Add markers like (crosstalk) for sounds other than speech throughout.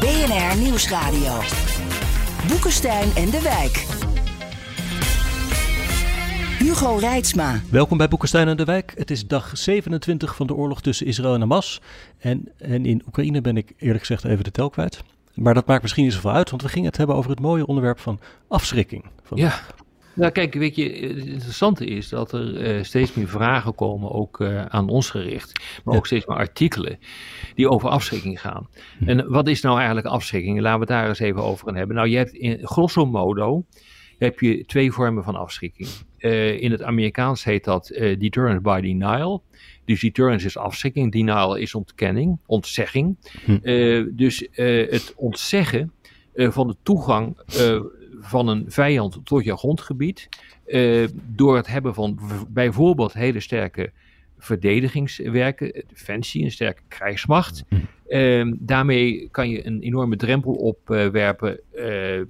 BNR Nieuwsradio. Boekenstein en de Wijk. Hugo Reitsma. Welkom bij Boekenstein en de Wijk. Het is dag 27 van de oorlog tussen Israël en Hamas. En, en in Oekraïne ben ik eerlijk gezegd even de tel kwijt. Maar dat maakt misschien niet zoveel uit, want we gingen het hebben over het mooie onderwerp van afschrikking. Ja, nou kijk, weet je, het interessante is dat er uh, steeds meer vragen komen, ook uh, aan ons gericht, maar ook steeds meer artikelen die over afschrikking gaan. Hm. En wat is nou eigenlijk afschrikking? Laten we het daar eens even over gaan hebben. Nou, je hebt in grosso modo heb je twee vormen van afschrikking. Uh, in het Amerikaans heet dat deterrence by denial. Dus deterrence is afschrikking, denial is ontkenning, ontzegging. Hm. dus het ontzeggen van de toegang van een vijand tot je grondgebied. Uh, door het hebben van bijvoorbeeld hele sterke verdedigingswerken, defensie, een sterke krijgsmacht. Uh, daarmee kan je een enorme drempel opwerpen uh,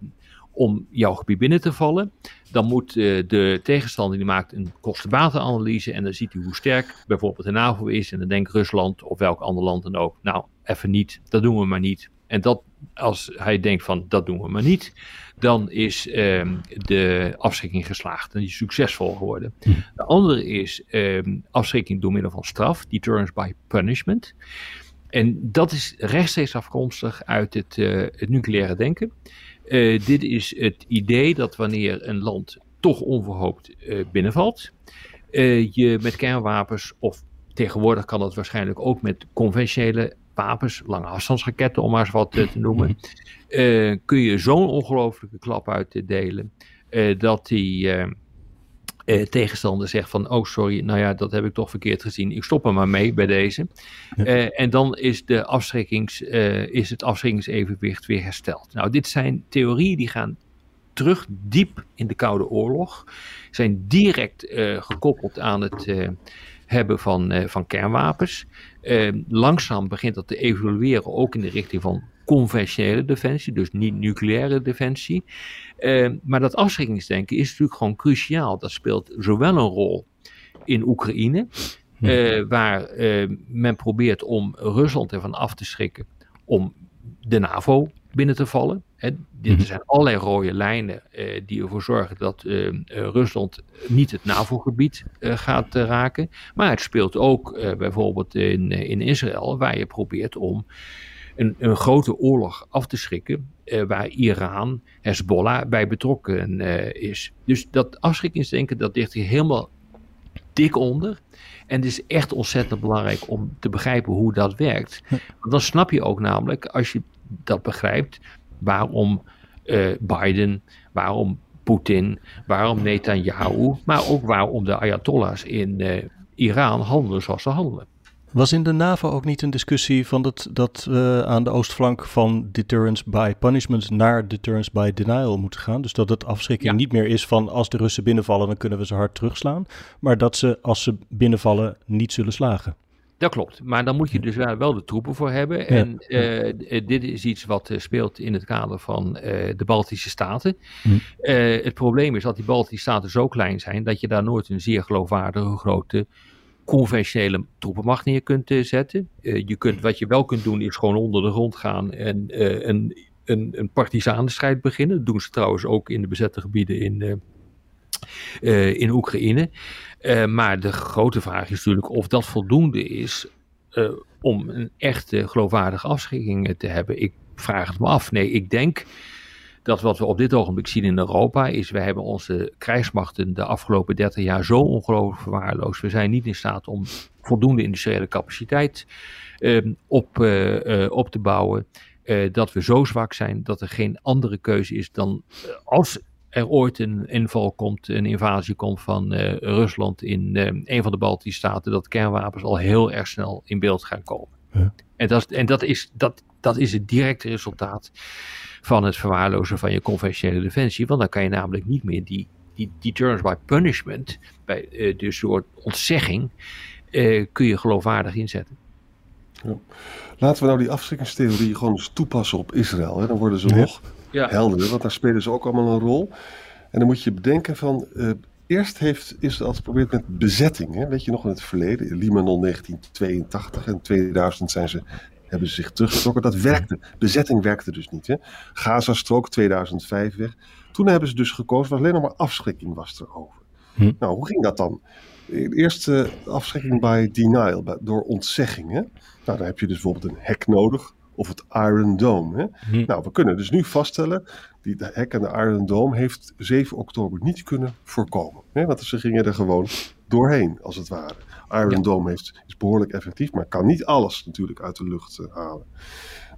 om jouw gebied binnen te vallen. Dan moet de tegenstander die maakt een kostenbatenanalyse en dan ziet hij hoe sterk bijvoorbeeld de NAVO is. En dan denkt Rusland of welk ander land dan ook, nou even niet, dat doen we maar niet. En dat, als hij denkt van dat doen we maar niet, dan is um, de afschrikking geslaagd. Dan is succesvol geworden. Hm. De andere is um, afschrikking door middel van straf, deterrence by punishment. En dat is rechtstreeks afkomstig uit het, uh, het nucleaire denken. Uh, dit is het idee dat wanneer een land toch onverhoopt uh, binnenvalt, je met kernwapens of Tegenwoordig kan dat waarschijnlijk ook met conventionele wapens, lange afstandsraketten om maar eens wat te noemen. Uh, kun je zo'n ongelofelijke klap uitdelen uh, dat die uh, tegenstander zegt van oh sorry, nou ja dat heb ik toch verkeerd gezien, ik stop er maar mee bij deze. Ja. en dan is, de afschrikkings, is het afschrikkingsevenwicht weer hersteld. Nou dit zijn theorieën die gaan terug diep in de Koude Oorlog, zijn direct gekoppeld aan het hebben van, van kernwapens. Uh, langzaam begint dat te evolueren, ook in de richting van conventionele defensie, dus niet nucleaire defensie. Uh, maar dat afschrikkingsdenken is natuurlijk gewoon cruciaal. Dat speelt zowel een rol in Oekraïne, hm. waar men probeert om Rusland ervan af te schrikken om de NAVO binnen te vallen. Hè, er mhm. zijn allerlei rode lijnen eh, die ervoor zorgen dat eh, Rusland niet het NAVO-gebied eh, gaat raken. Maar het speelt ook bijvoorbeeld in, in Israël, waar je probeert om een, een grote oorlog af te schrikken, waar Iran, Hezbollah bij betrokken is. Dus dat afschrikkingsdenken, dat ligt hier helemaal dik onder. En het is echt ontzettend belangrijk om te begrijpen hoe dat werkt. Want dan snap je ook namelijk, als je dat begrijpt, waarom uh, Biden, waarom Poetin, waarom Netanyahu, maar ook waarom de Ayatollahs in uh, Iran handelen zoals ze handelen. Was in de NAVO ook niet een discussie van dat, dat uh, aan de oostflank van deterrence by punishment naar deterrence by denial moet gaan? Dus dat het afschrikking ja. niet meer is van als de Russen binnenvallen, dan kunnen we ze hard terugslaan. Maar dat ze als ze binnenvallen niet zullen slagen. Dat klopt, maar dan moet je dus wel de troepen voor hebben. Ja. En uh, dit is iets wat uh, speelt in het kader van uh, de Baltische Staten. Hm. het probleem is dat die Baltische Staten zo klein zijn dat je daar nooit een zeer geloofwaardige grote conventionele troepenmacht neer kunt zetten. je kunt, wat je wel kunt doen is gewoon onder de grond gaan en een, een, een partisanenstrijd beginnen. Dat doen ze trouwens ook in de bezette gebieden in, in Oekraïne. Uh, maar de grote vraag is natuurlijk of dat voldoende is uh, om een echte geloofwaardige afschrikking te hebben. Ik vraag het me af. Nee, ik denk dat wat we op dit ogenblik zien in Europa is, we hebben onze krijgsmachten de afgelopen 30 jaar zo ongelooflijk verwaarloosd. We zijn niet in staat om voldoende industriële capaciteit uh, op, uh, op te bouwen. dat we zo zwak zijn dat er geen andere keuze is dan als er ooit een inval komt, een invasie komt van Rusland in een van de Baltische staten, dat kernwapens al heel erg snel in beeld gaan komen. En, dat, en dat, is, dat, dat is het directe resultaat van het verwaarlozen van je conventionele defensie. Want dan kan je namelijk niet meer die, die deterrence by punishment, bij, uh, dus door ontzegging, uh, kun je geloofwaardig inzetten. Ja. Laten we nou die afschrikkingstheorie gewoon eens toepassen op Israël. Hè? Dan worden ze nog ja. helderder, want daar spelen ze ook allemaal een rol. En dan moet je bedenken van, uh, eerst heeft Israël geprobeerd met bezetting. Hè? Weet je nog in het verleden, Libanon 1982 en 2000 zijn ze hebben ze zich teruggetrokken. Dat werkte. Bezetting werkte dus niet. Hè. Gaza-strook 2005 weg. Toen hebben ze dus gekozen, was alleen nog maar afschrikking was er over. Hm. Nou, hoe ging dat dan? Eerst uh, afschrikking by denial, door ontzegging. Hè? Nou, dan heb je dus bijvoorbeeld een hek nodig of het Iron Dome. Hè? Hm. Nou, we kunnen dus nu vaststellen, die de hek en de Iron Dome heeft 7 oktober niet kunnen voorkomen. Hè? Want ze gingen er gewoon doorheen, als het ware. Iron Dome heeft, is behoorlijk effectief, maar kan niet alles natuurlijk uit de lucht uh, halen.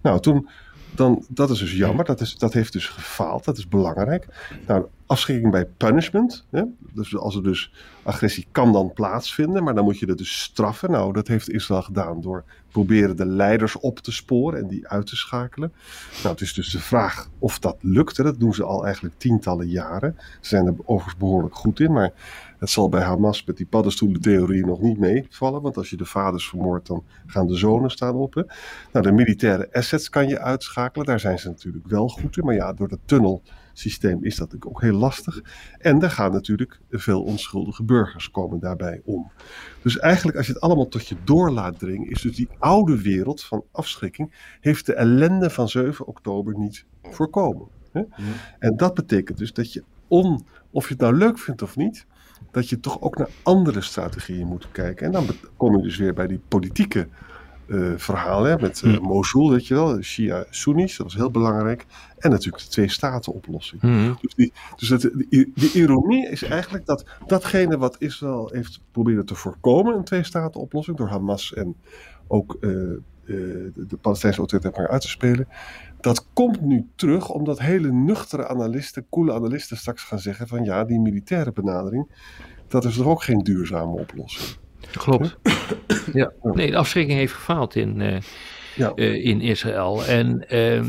Nou, toen, dan, dat is dus jammer, dat, is, dat heeft dus gefaald, dat is belangrijk. Nou, afschrikking bij punishment, hè? Dus als er dus agressie kan dan plaatsvinden, maar dan moet je het dus straffen. Nou, dat heeft Israël gedaan door proberen de leiders op te sporen en die uit te schakelen. Nou, het is dus de vraag of dat lukt. Dat doen ze al eigenlijk tientallen jaren. Ze zijn er overigens behoorlijk goed in, maar het zal bij Hamas met die paddenstoelentheorie nog niet meevallen, want als je de vaders vermoordt, dan gaan de zonen staan op. Hè? Nou, de militaire assets kan je uitschakelen, daar zijn ze natuurlijk wel goed in, maar ja, door de tunnelsysteem is dat ook heel lastig. En er gaan natuurlijk veel onschuldige burgers komen daarbij om. Dus eigenlijk als je het allemaal tot je door laat dringen, is dus die oude wereld van afschrikking, heeft de ellende van 7 oktober niet voorkomen. Hè? En dat betekent dus dat je on, of je het nou leuk vindt of niet, dat je toch ook naar andere strategieën moet kijken. En dan kom je dus weer bij die politieke uh, verhalen met uh, Mosul, weet je wel, Shia-Sunnis, dat was heel belangrijk. En natuurlijk de twee-staten-oplossing. Hmm. Dus, die, dus het, de, ironie is eigenlijk dat datgene wat Israël heeft proberen te voorkomen, een twee-staten-oplossing, door Hamas en ook uh, de, de Palestijnse autoriteit maar uit te spelen, dat komt nu terug omdat hele nuchtere analisten, coole analisten straks gaan zeggen van ja, die militaire benadering, dat is toch ook geen duurzame oplossing. Klopt. (coughs) Ja. Nee, de afschrikking heeft gefaald in, uh, ja. uh, in Israël. En uh,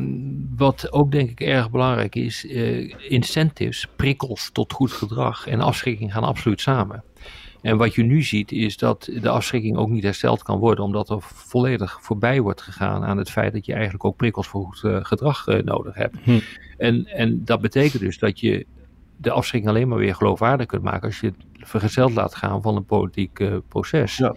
wat ook denk ik erg belangrijk is, uh, incentives, prikkels tot goed gedrag en afschrikking gaan absoluut samen. En wat je nu ziet is dat de afschrikking ook niet hersteld kan worden, omdat er volledig voorbij wordt gegaan aan het feit dat je eigenlijk ook prikkels voor goed uh, gedrag uh, nodig hebt. Hm. En, en dat betekent dus dat je de afschrikking alleen maar weer geloofwaardig kunt maken als je het vergezeld laat gaan van een politiek uh, proces. Ja.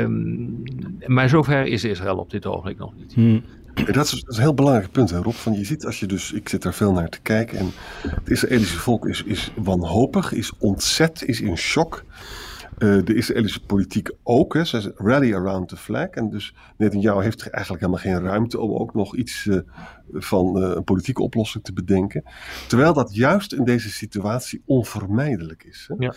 Um, maar zover is Israël op dit ogenblik nog niet. Hm. Dat is, dat is, een heel belangrijk punt, hè, Rob. Van je ziet als je dus, ik zit er veel naar te kijken. En het Israëlische volk is, is wanhopig, is ontzet, is in shock. Uh, de Israëlische politiek ook. Hè. Ze rally around the flag. En dus Netanyahu heeft eigenlijk helemaal geen ruimte om ook nog iets uh, van uh, een politieke oplossing te bedenken. Terwijl dat juist in deze situatie onvermijdelijk is. Hè. Ja.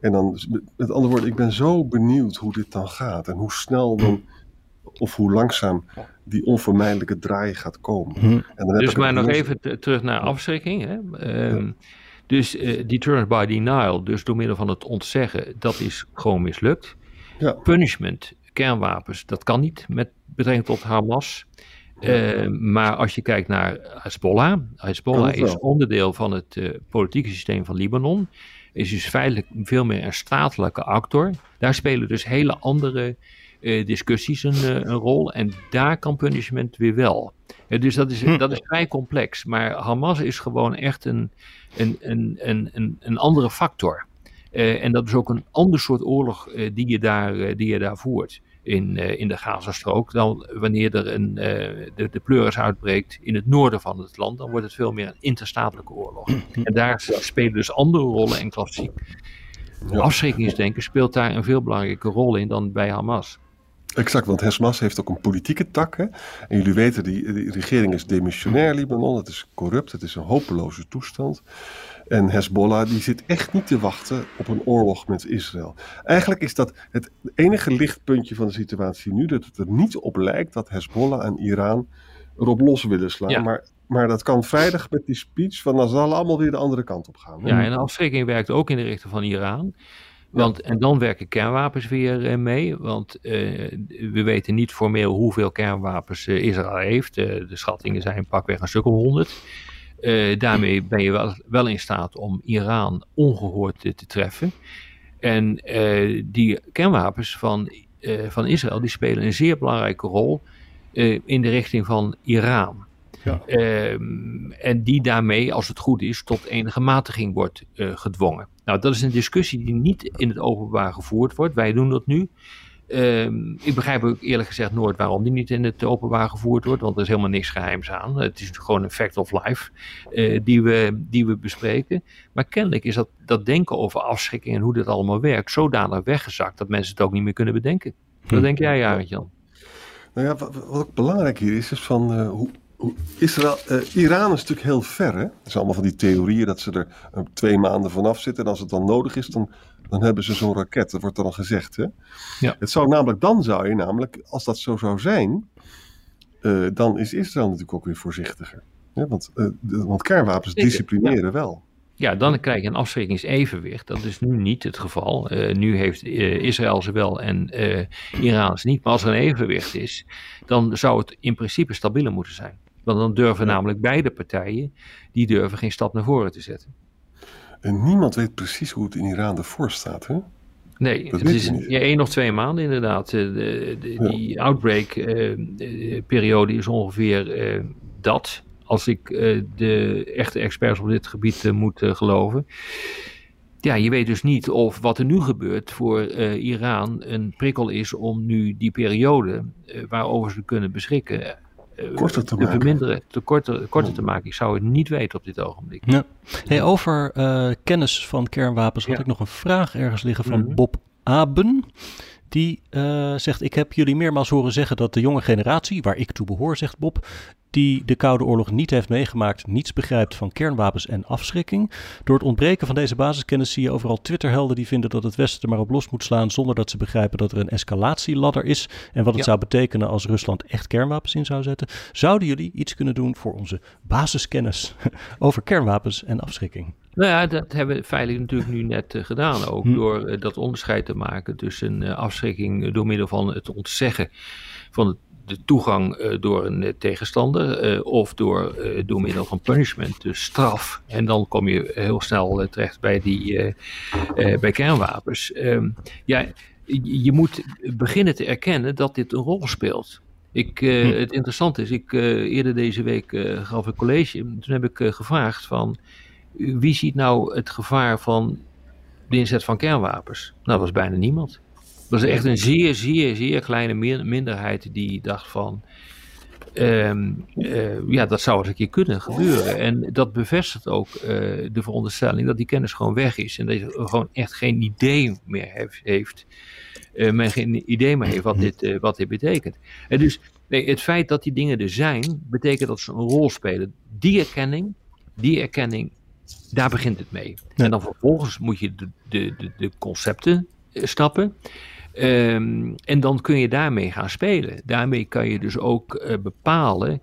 En dan, met andere woorden, ik ben zo benieuwd hoe dit dan gaat. En hoe snel dan, (clears throat) of hoe langzaam die onvermijdelijke draai gaat komen. Hm. En dan dus maar nog even terug naar afschrikking. Hè? Uh, ja. Dus uh, deterrence by denial, dus door middel van het ontzeggen, dat is gewoon mislukt. Ja. Punishment, kernwapens, dat kan niet met betrekking tot Hamas. Uh, maar als je kijkt naar Hezbollah, Hezbollah is onderdeel van het uh, politieke systeem van Libanon, is dus feitelijk veel meer een statelijke actor. Daar spelen dus hele andere uh, discussies een, een, rol en daar kan punishment weer wel. dus dat is, hm. dat is vrij complex, maar Hamas is gewoon echt een, een, een, een, een andere factor. Uh, en dat is ook een ander soort oorlog uh, die, je daar, uh, die je daar voert in, in de Gazastrook. Dan wanneer er een, de, de pleuris uitbreekt in het noorden van het land, dan wordt het veel meer een interstatelijke oorlog. En daar spelen dus andere rollen en klassiek. Afschrikkingsdenken speelt daar een veel belangrijke rol in dan bij Hamas. Exact, want Hamas heeft ook een politieke tak. Hè? En jullie weten, die, die regering is demissionair Libanon. Het is corrupt, het is een hopeloze toestand. En Hezbollah die zit echt niet te wachten op een oorlog met Israël. Eigenlijk is dat het enige lichtpuntje van de situatie nu. Dat het er niet op lijkt dat Hezbollah en Iran erop los willen slaan. Maar maar dat kan vrijdag met die speech, van dan zal allemaal weer de andere kant op gaan. Ja, en de afschrikking werkt ook in de richting van Iran. Want, En dan werken kernwapens weer eh, mee, want uh, we weten niet formeel hoeveel kernwapens uh, Israël heeft. de schattingen zijn pakweg een stuk of honderd. daarmee ben je wel, wel in staat om Iran ongehoord te treffen. En die kernwapens van, van Israël die spelen een zeer belangrijke rol in de richting van Iran. Ja. Ehm, en die daarmee, als het goed is, tot enige matiging wordt gedwongen. Nou, dat is een discussie die niet in het openbaar gevoerd wordt. Wij doen dat nu. Ehm, ik begrijp ook eerlijk gezegd nooit waarom die niet in het openbaar gevoerd wordt, want er is helemaal niks geheims aan. Het is gewoon een fact of life uh, die, we, die we bespreken. Maar kennelijk is dat, dat denken over afschrikking en hoe dit allemaal werkt zodanig weggezakt dat mensen het ook niet meer kunnen bedenken. Wat hm. denk jij, Arend Jan? Nou ja, wat, wat, ook belangrijk hier is, is van uh, hoe, Israël, uh, Iran is natuurlijk heel ver. Hè? Het is allemaal van die theorieën dat ze er uh, twee maanden vanaf zitten. En als het dan nodig is, dan, dan hebben ze zo'n raket. Dat wordt er al gezegd. Hè? Ja. Het zou namelijk, dan zou je namelijk, als dat zo zou zijn, uh, dan is Israël natuurlijk ook weer voorzichtiger. Hè? Want, want kernwapens disciplineren wel. Ja, dan krijg je een afschrikkingsevenwicht. Dat is nu niet het geval. Uh, nu heeft uh, Israël ze wel en uh, Iran ze niet. Maar als er een evenwicht is, dan zou het in principe stabieler moeten zijn. Want dan durven namelijk beide partijen, die durven geen stap naar voren te zetten. En niemand weet precies hoe het in Iran ervoor staat, hè? Nee, het is ja, één of twee maanden inderdaad. De, de, die outbreak-periode is ongeveer uh, dat, als ik uh, de echte experts op dit gebied moet geloven. Ja, je weet dus niet of wat er nu gebeurt voor Iran een prikkel is om nu die periode waarover ze kunnen beschikken eh, korter te, te verminderen, te korter, korter te maken. Ik zou het niet weten op dit ogenblik. Ja. Hey, over uh, kennis van kernwapens had ik nog een vraag ergens liggen van mm Bob Aben. Die uh, zegt: Ik heb jullie meermaals horen zeggen dat de jonge generatie, waar ik toe behoor, zegt Bob, die de Koude Oorlog niet heeft meegemaakt, niets begrijpt van kernwapens en afschrikking. Door het ontbreken van deze basiskennis zie je overal Twitterhelden die vinden dat het Westen er maar op los moet slaan zonder dat ze begrijpen dat er een escalatieladder is en wat het zou betekenen als Rusland echt kernwapens in zou zetten. Zouden jullie iets kunnen doen voor onze basiskennis (laughs) over kernwapens en afschrikking? Nou ja, dat hebben we feitelijk natuurlijk nu net uh, gedaan ook. Hm. Door uh, dat onderscheid te maken tussen uh, afschrikking door middel van het ontzeggen van het de toegang uh, door een eh, tegenstander uh, of door, door middel van punishment, dus straf. En dan kom je heel snel terecht bij, die, bij kernwapens. Um, ja, je moet beginnen te erkennen dat dit een rol speelt. Ik, hm. Het interessante is, ik, eerder deze week gaf een college. Toen heb ik gevraagd van wie ziet nou het gevaar van de inzet van kernwapens? Nou, dat was bijna niemand was echt een zeer, zeer, zeer kleine minderheid die dacht van. Um, uh, ja, dat zou eens een keer kunnen gebeuren. En dat bevestigt ook uh, de veronderstelling dat die kennis gewoon weg is. En dat je gewoon echt geen idee meer heeft. heeft uh, men geen idee meer heeft wat dit, wat dit betekent. En dus nee, het feit dat die dingen er zijn, betekent dat ze een rol spelen. Die erkenning, die erkenning, daar begint het mee. En dan vervolgens moet je de, de, de, de concepten snappen. Um, en dan kun je daarmee gaan spelen. Daarmee kan je dus ook uh, bepalen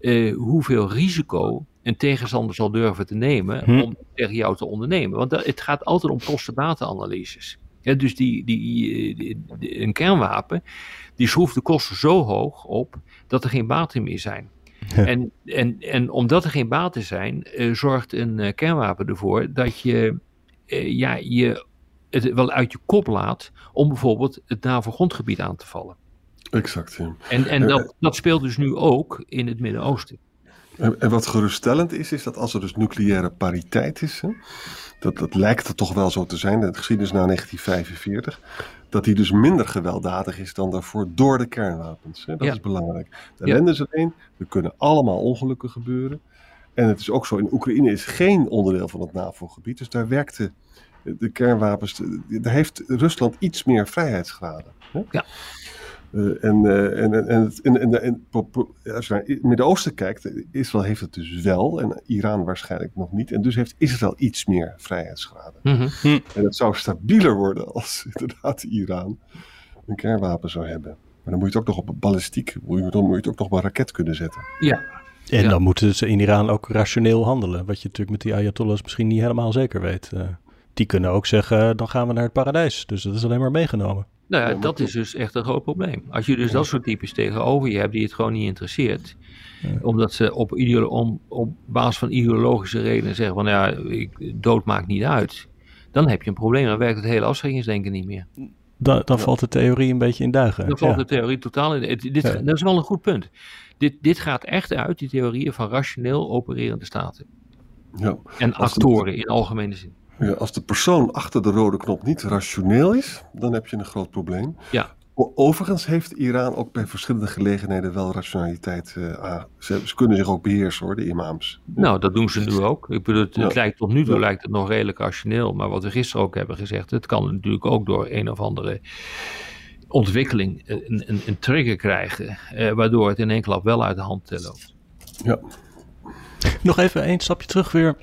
uh, hoeveel risico een tegenstander zal durven te nemen hm. om tegen jou te ondernemen. Want dat, het gaat altijd om kosten-batenanalyses. Ja, dus die, die, die, een kernwapen, die schroeft de kosten zo hoog op dat er geen baten meer zijn. En, en, en omdat er geen baten zijn, uh, zorgt een kernwapen ervoor dat je ja, je het wel uit je kop laat om bijvoorbeeld het NAVO-grondgebied aan te vallen. Exact, ja. En, en dat, dat speelt dus nu ook in het Midden-Oosten. En, wat geruststellend is, is dat als er dus nucleaire pariteit is, hè, dat, dat lijkt er toch wel zo te zijn, de geschiedenis na 1945, dat die dus minder gewelddadig is dan daarvoor door de kernwapens. Hè. Dat is belangrijk. De ellende is één, er kunnen allemaal ongelukken gebeuren. En het is ook zo, in Oekraïne is geen onderdeel van het NAVO-gebied, dus daar werkte de kernwapens, daar heeft Rusland iets meer vrijheidsgraden. Hè? Ja. Uh, en, uh, en, en, en, en, als je naar het Midden-Oosten kijkt, Israël heeft het dus wel en Iran waarschijnlijk nog niet. En dus heeft Israël iets meer vrijheidsgraden. Mm -hmm. En het zou stabieler worden als (laughs) inderdaad Iran een kernwapen zou hebben. Maar dan moet je het ook nog op ballistiek, dan moet je het ook nog op een raket kunnen zetten. Ja, En dan moeten ze in Iran ook rationeel handelen. Wat je natuurlijk met die Ayatollahs misschien niet helemaal zeker weet. Uh, die kunnen ook zeggen, dan gaan we naar het paradijs. Dus dat is alleen maar meegenomen. Nou ja, dat is dus echt een groot probleem. Als je dus dat soort types tegenover je hebt die het gewoon niet interesseert. Omdat ze op, om, op basis van ideologische redenen zeggen van ja, ik, dood maakt niet uit. Dan heb je een probleem. Dan werkt het hele afschrikkingsdenken niet meer. Dan, dan valt de theorie een beetje in duigen. Dan valt de theorie totaal in. Dit, Dat is wel een goed punt. Dit, dit gaat echt uit die theorieën van rationeel opererende staten. Ja. En actoren in algemene zin. Ja, als de persoon achter de rode knop niet rationeel is, dan heb je een groot probleem. Ja. Overigens heeft Iran ook bij verschillende gelegenheden wel rationaliteit. Uh, ze, ze, kunnen zich ook beheersen hoor, de imams. Nou, dat doen ze nu ook. Ik bedoel, het, lijkt tot nu toe lijkt het nog redelijk rationeel. Maar wat we gisteren ook hebben gezegd, het kan natuurlijk ook door een of andere ontwikkeling een, een, een trigger krijgen. Eh, waardoor het in één klap wel uit de hand loopt. Ja. Nog even een stapje terug weer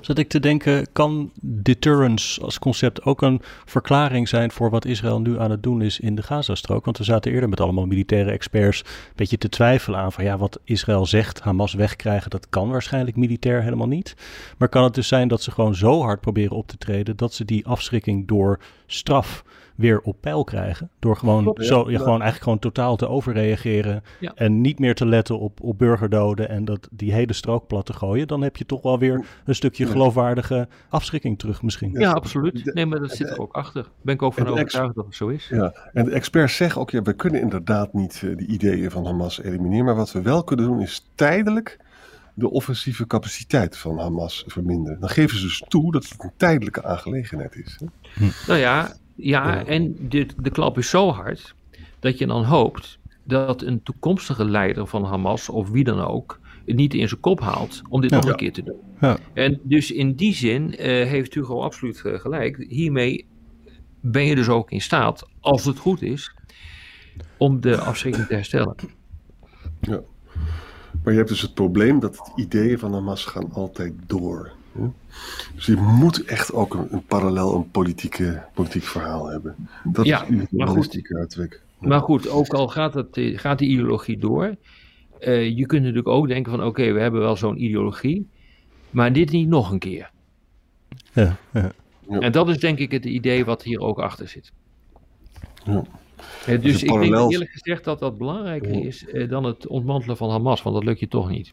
zat ik te denken, kan deterrence als concept ook een verklaring zijn voor wat Israël nu aan het doen is in de Gazastrook? Want we zaten eerder met allemaal militaire experts een beetje te twijfelen aan van ja, wat Israël zegt, Hamas wegkrijgen, dat kan waarschijnlijk militair helemaal niet. Maar kan het dus zijn dat ze gewoon zo hard proberen op te treden dat ze die afschrikking door straf weer op peil krijgen. Door gewoon, zo, ja, gewoon eigenlijk gewoon totaal te overreageren. En niet meer te letten op, op burgerdoden en dat, die hele strook plat te gooien. Dan heb je toch wel weer een stukje geloofwaardige afschrikking terug misschien. Ja, absoluut. Nee, maar dat zit er ook achter. Ben ik ook van overtuigd dat het zo is. Ja, en de experts zeggen ook, ja, we kunnen inderdaad niet uh, die ideeën van Hamas elimineren. Maar wat we wel kunnen doen is tijdelijk de offensieve capaciteit van Hamas verminderen. Dan geven ze dus toe dat het een tijdelijke aangelegenheid is. Hè? Hm. Nou ja, ja, en de, de klap is zo hard dat je dan hoopt dat een toekomstige leider van Hamas of wie dan ook het niet in zijn kop haalt om dit nog een keer te doen. Ja. En dus in die zin uh, heeft Hugo absoluut uh, gelijk. Hiermee ben je dus ook in staat, als het goed is, om de afschrikking te herstellen. Ja. Maar je hebt dus het probleem dat de ideeën van Hamas gaan altijd door. Dus je moet echt ook een, een parallel een politieke, politiek verhaal hebben. Dat ja, is maar goed, uitweg. Maar goed, ook al gaat, het, gaat die ideologie door, uh, je kunt natuurlijk ook denken van oké, we hebben wel zo'n ideologie, maar dit niet nog een keer. Ja, ja. En dat is denk ik het idee wat hier ook achter zit. Ja. dus ik denk eerlijk gezegd dat dat belangrijker is eh, dan het ontmantelen van Hamas, want dat lukt je toch niet.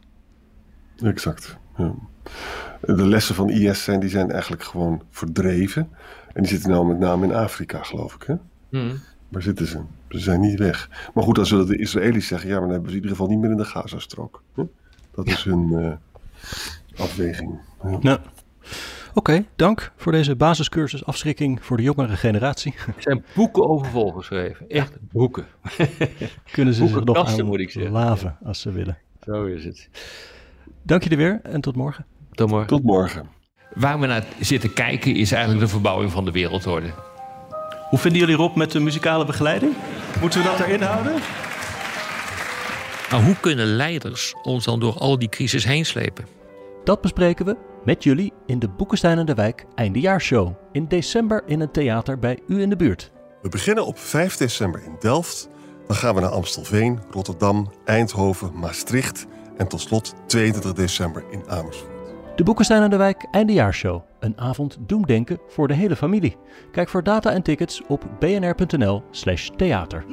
Exact. Ja. De lessen van IS zijn, die zijn eigenlijk gewoon verdreven. En die zitten nou met name in Afrika, geloof ik. Hè? Hmm. Waar zitten ze? Ze zijn niet weg. Maar goed, dan zullen de Israëli's zeggen: ja, maar dan hebben ze in ieder geval niet meer in de Gazastrook. Hè? Dat is hun uh, afweging. Ja. Nou. Oké, dank voor deze basiscursus afschrikking voor de jongere generatie. Er zijn boeken over volgeschreven. Echt boeken. (laughs) Kunnen ze zich nog aan moet ik zeggen. laven als ze willen. Zo is het. Dank je weer en tot morgen. Tot morgen. Tot morgen. Waar we naar zitten kijken is eigenlijk de verbouwing van de wereldorde. Hoe vinden jullie Rob met de muzikale begeleiding? Moeten we dat erin houden? Maar hoe kunnen leiders ons dan door al die crisis heen slepen? Dat bespreken we met jullie in de Boekenstein en de Wijk Eindejaarshow. In december in een theater bij u in de buurt. We beginnen op 5 december in Delft. Dan gaan we naar Amstelveen, Rotterdam, Eindhoven, Maastricht en tot slot 22 december in Amersfoort. De Boekenstein aan de Wijk Eindejaarshow. Een avond doemdenken voor de hele familie. Kijk voor data en tickets op bnr.nl slash theater.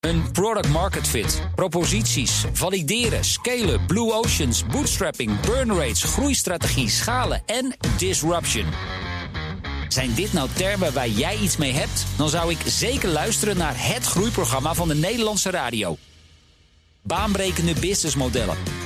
Een product market fit, proposities, valideren, scalen, blue oceans, bootstrapping, burn rates, groeistrategie, schalen en disruption. Zijn dit nou termen waar jij iets mee hebt? Dan zou ik zeker luisteren naar het groeiprogramma van de Nederlandse radio. Baanbrekende businessmodellen.